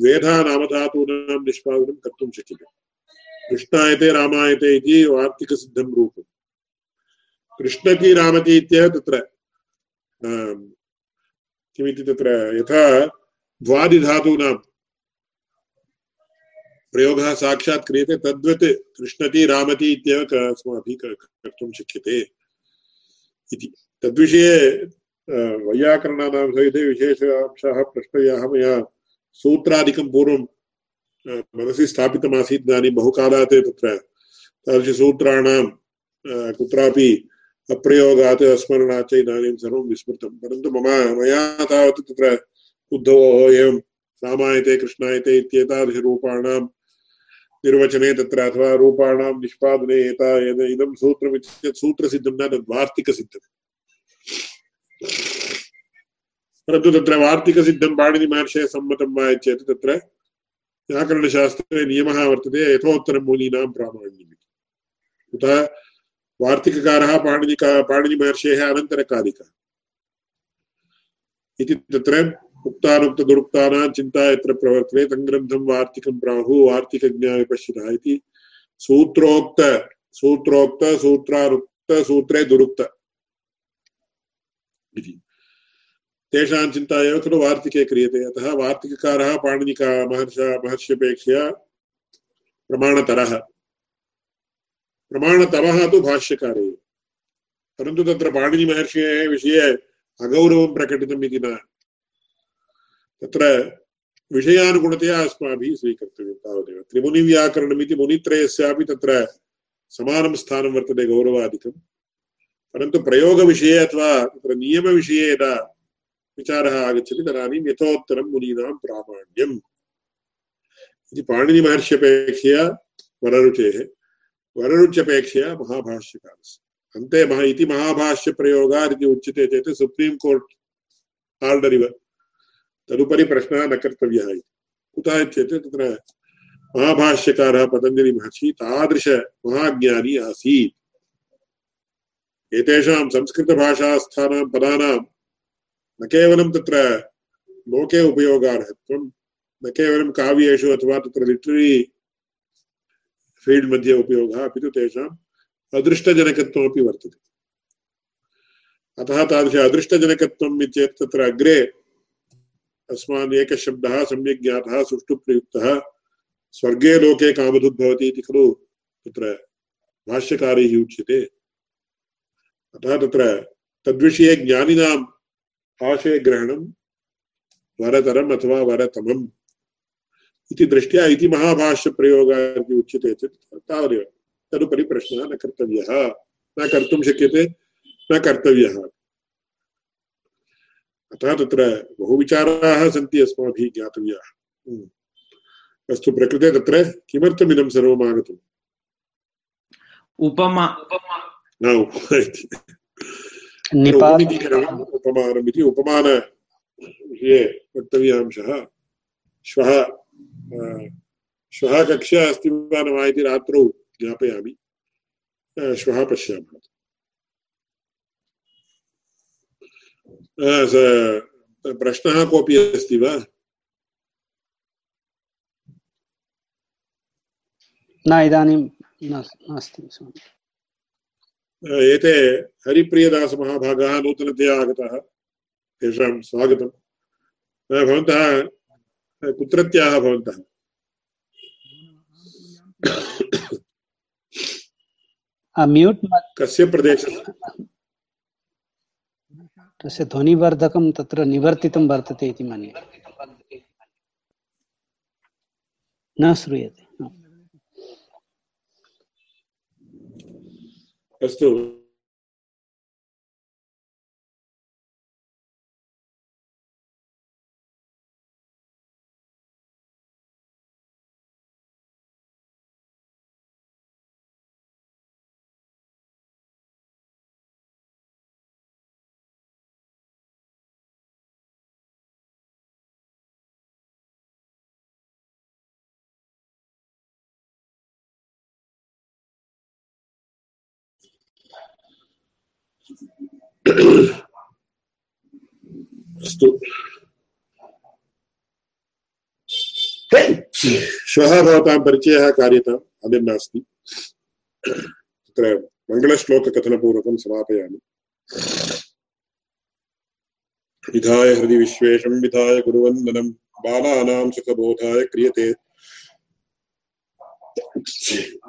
द्वेधा नामधातूनां निष्पादनं कर्तुं शक्यते। कृष्णायते रामायते इति वार्तिकसिद्धं रूपम्। कृष्णति रामति इत्येव तत्र किमिति तत्र, यथा द्वादिधातूनां प्रयोगः साक्षात् क्रियते, तद्वत् कृष्णति रामति इत्येव अस्माभिः कर्तुं शक्यते इति। तद्विषये वैयाकरणानां विशेष अंशाः प्रष्टव्याः मया सूत्रादिकं पूर्वं मनसि स्थापितमासीत् इदानीं बहुकालात् तत्र तादृशसूत्राणां कुत्रापि अप्रयोगात् अस्मरणात् च इदानीं सर्वं विस्मृतं परन्तु मम मया तावत् तत्र उद्धवोः एवं रामायते कृष्णायते इत्येतादृशरूपाणां निर्वचने तत्र अथवा रूपाणां निष्पादने एता इदं सूत्रमिति चेत् सूत्रसिद्धं न तद् परन्तु तत्र वार्तिकसिद्धं पाणिनिमहर्षेः सम्मतं वा चेत् तत्र व्याकरणशास्त्रे नियमः वर्तते यथोत्तरं मूलीनां प्रामाण्यम् कुतः वार्तिककारः पाणिनिका पाणिनिमहर्षेः अनन्तरकालिकः इति तत्र उक्तानुक्तदुरुक्तानां चिन्ता यत्र प्रवर्तते तं ग्रन्थं वार्तिकं प्राहुः वार्तिकज्ञाविपश्यतः इति सूत्रोक्त सूत्रोक्त सूत्रारुक्त सूत्रे दुरुक्त इति तेषां चिन्ता एव खलु वार्तिके क्रियते। अतः वार्तिककारः, पाणिनिका, महर्ष महर्ष्यपेक्षया प्रमाणतरः। प्रमाणतमः तु भाष्यकारे। परन्तु तत्र पाणिनिमहर्षेः विषये अगौरवं प्रकटितम् इति न। तत्र विषयानुगुणतया अस्माभिः स्वीकर्तव्यं तावदेव। त्रिमुनिव्याकरणमिति मुनित्रयस्यापि तत्र समानं स्थानं वर्तते गौरवादिकं। परन्तु प्रयोगविषये अथवा तत्र नियमविषये यदा विचारः आगच्छति तदानीं यथोत्तरं मुनीनां प्रामाण्यम्। इति पाणिनिमहर्ष्यपेक्षया वररुचेः। वररुच्यपेक्षया महाभाष्यकारस्य। अन्ते महा इति महाभाष्यप्रयोगात् इति उच्यते चेत् सुप्रीं कोर्ट् आर्डर् इव। तदुपरि प्रश्नः न कर्तव्यः इति। कुतः चेत् तत्र महाभाष्यकारः पतञ्जलिमहर्षि तादृशमहाज्ञानी आसीत्। एतेषां संस्कृतभाषास्थानां पदानां न केवलं तत्र लोके उपयोगार्हत्वं न केवलं काव्येषु अथवा तत्र लिटररी फील्ड् मध्ये उपयोगः, अपि तु तेषाम् अदृष्टजनकत्वमपि वर्तते। अतः तादृश अदृष्टजनकत्वम् इत्येतत् तत्र अग्रे अस्मान् एकः शब्दः सम्यक् ज्ञातः सुष्ठुप्रयुक्तः स्वर्गे लोके कामधुग्भवति इति खलु तत्र भाष्यकारैः उच्यते। अतः तत्र तद्विषये ज्ञानिनाम् आशयग्रहणं वरतरम् अथवा वरतमम् इति दृष्ट्या इति महाभाष्यप्रयोगः इति उच्यते चेत् तावदेव। तदुपरि प्रश्नः न कर्तव्यः। न कर्तुं शक्यते न कर्तव्यः। अतः तत्र बहुविचाराः सन्ति अस्माभिः ज्ञातव्याः। हम्म। अस्तु प्रकृते तत्र किमर्थमिदं सर्वम् आगतम् उपमा। न उपमा इति। उपमितीकरणम् उपमानम् इति उपमानविषये वक्तव्यांशः श्वः श्वः कक्षा अस्ति वा न वा इति रात्रौ ज्ञापयामि श्वः पश्यामः प्रश्नः कोऽपि अस्ति वा न इदानीं नास्ति एते हरिप्रियदासमहाभागाः नूतनतया आगताः। तेषां स्वागतं भवन्तः कुत्रत्याः भवन्तः? म्यूट् कस्य प्रदेशस्य? तस्य ध्वनिवर्धकं तत्र निवर्तितं वर्तते इति मन्ये। न श्रूयते। अस्तु अस्तु श्वः भवतां परिचयः कार्यताम् अधिर्नास्ति तत्र मङ्गलश्लोककथनपूर्वकं समापयामि। विधाय हृदि विश्वेशं, विधाय गुरुवन्दनं, बालानां सुखबोधाय क्रियते।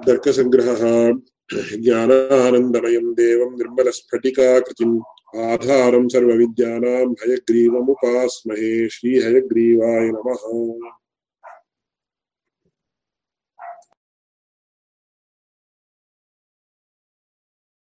तर्कसङ्ग्रहः ज्ञानानन्दमयं देवम् निर्मलस्फटिकाकृतिम् आधारम् सर्वविद्यानाम् हयग्रीवमुपास्महे श्रीहयग्रीवाय नमः।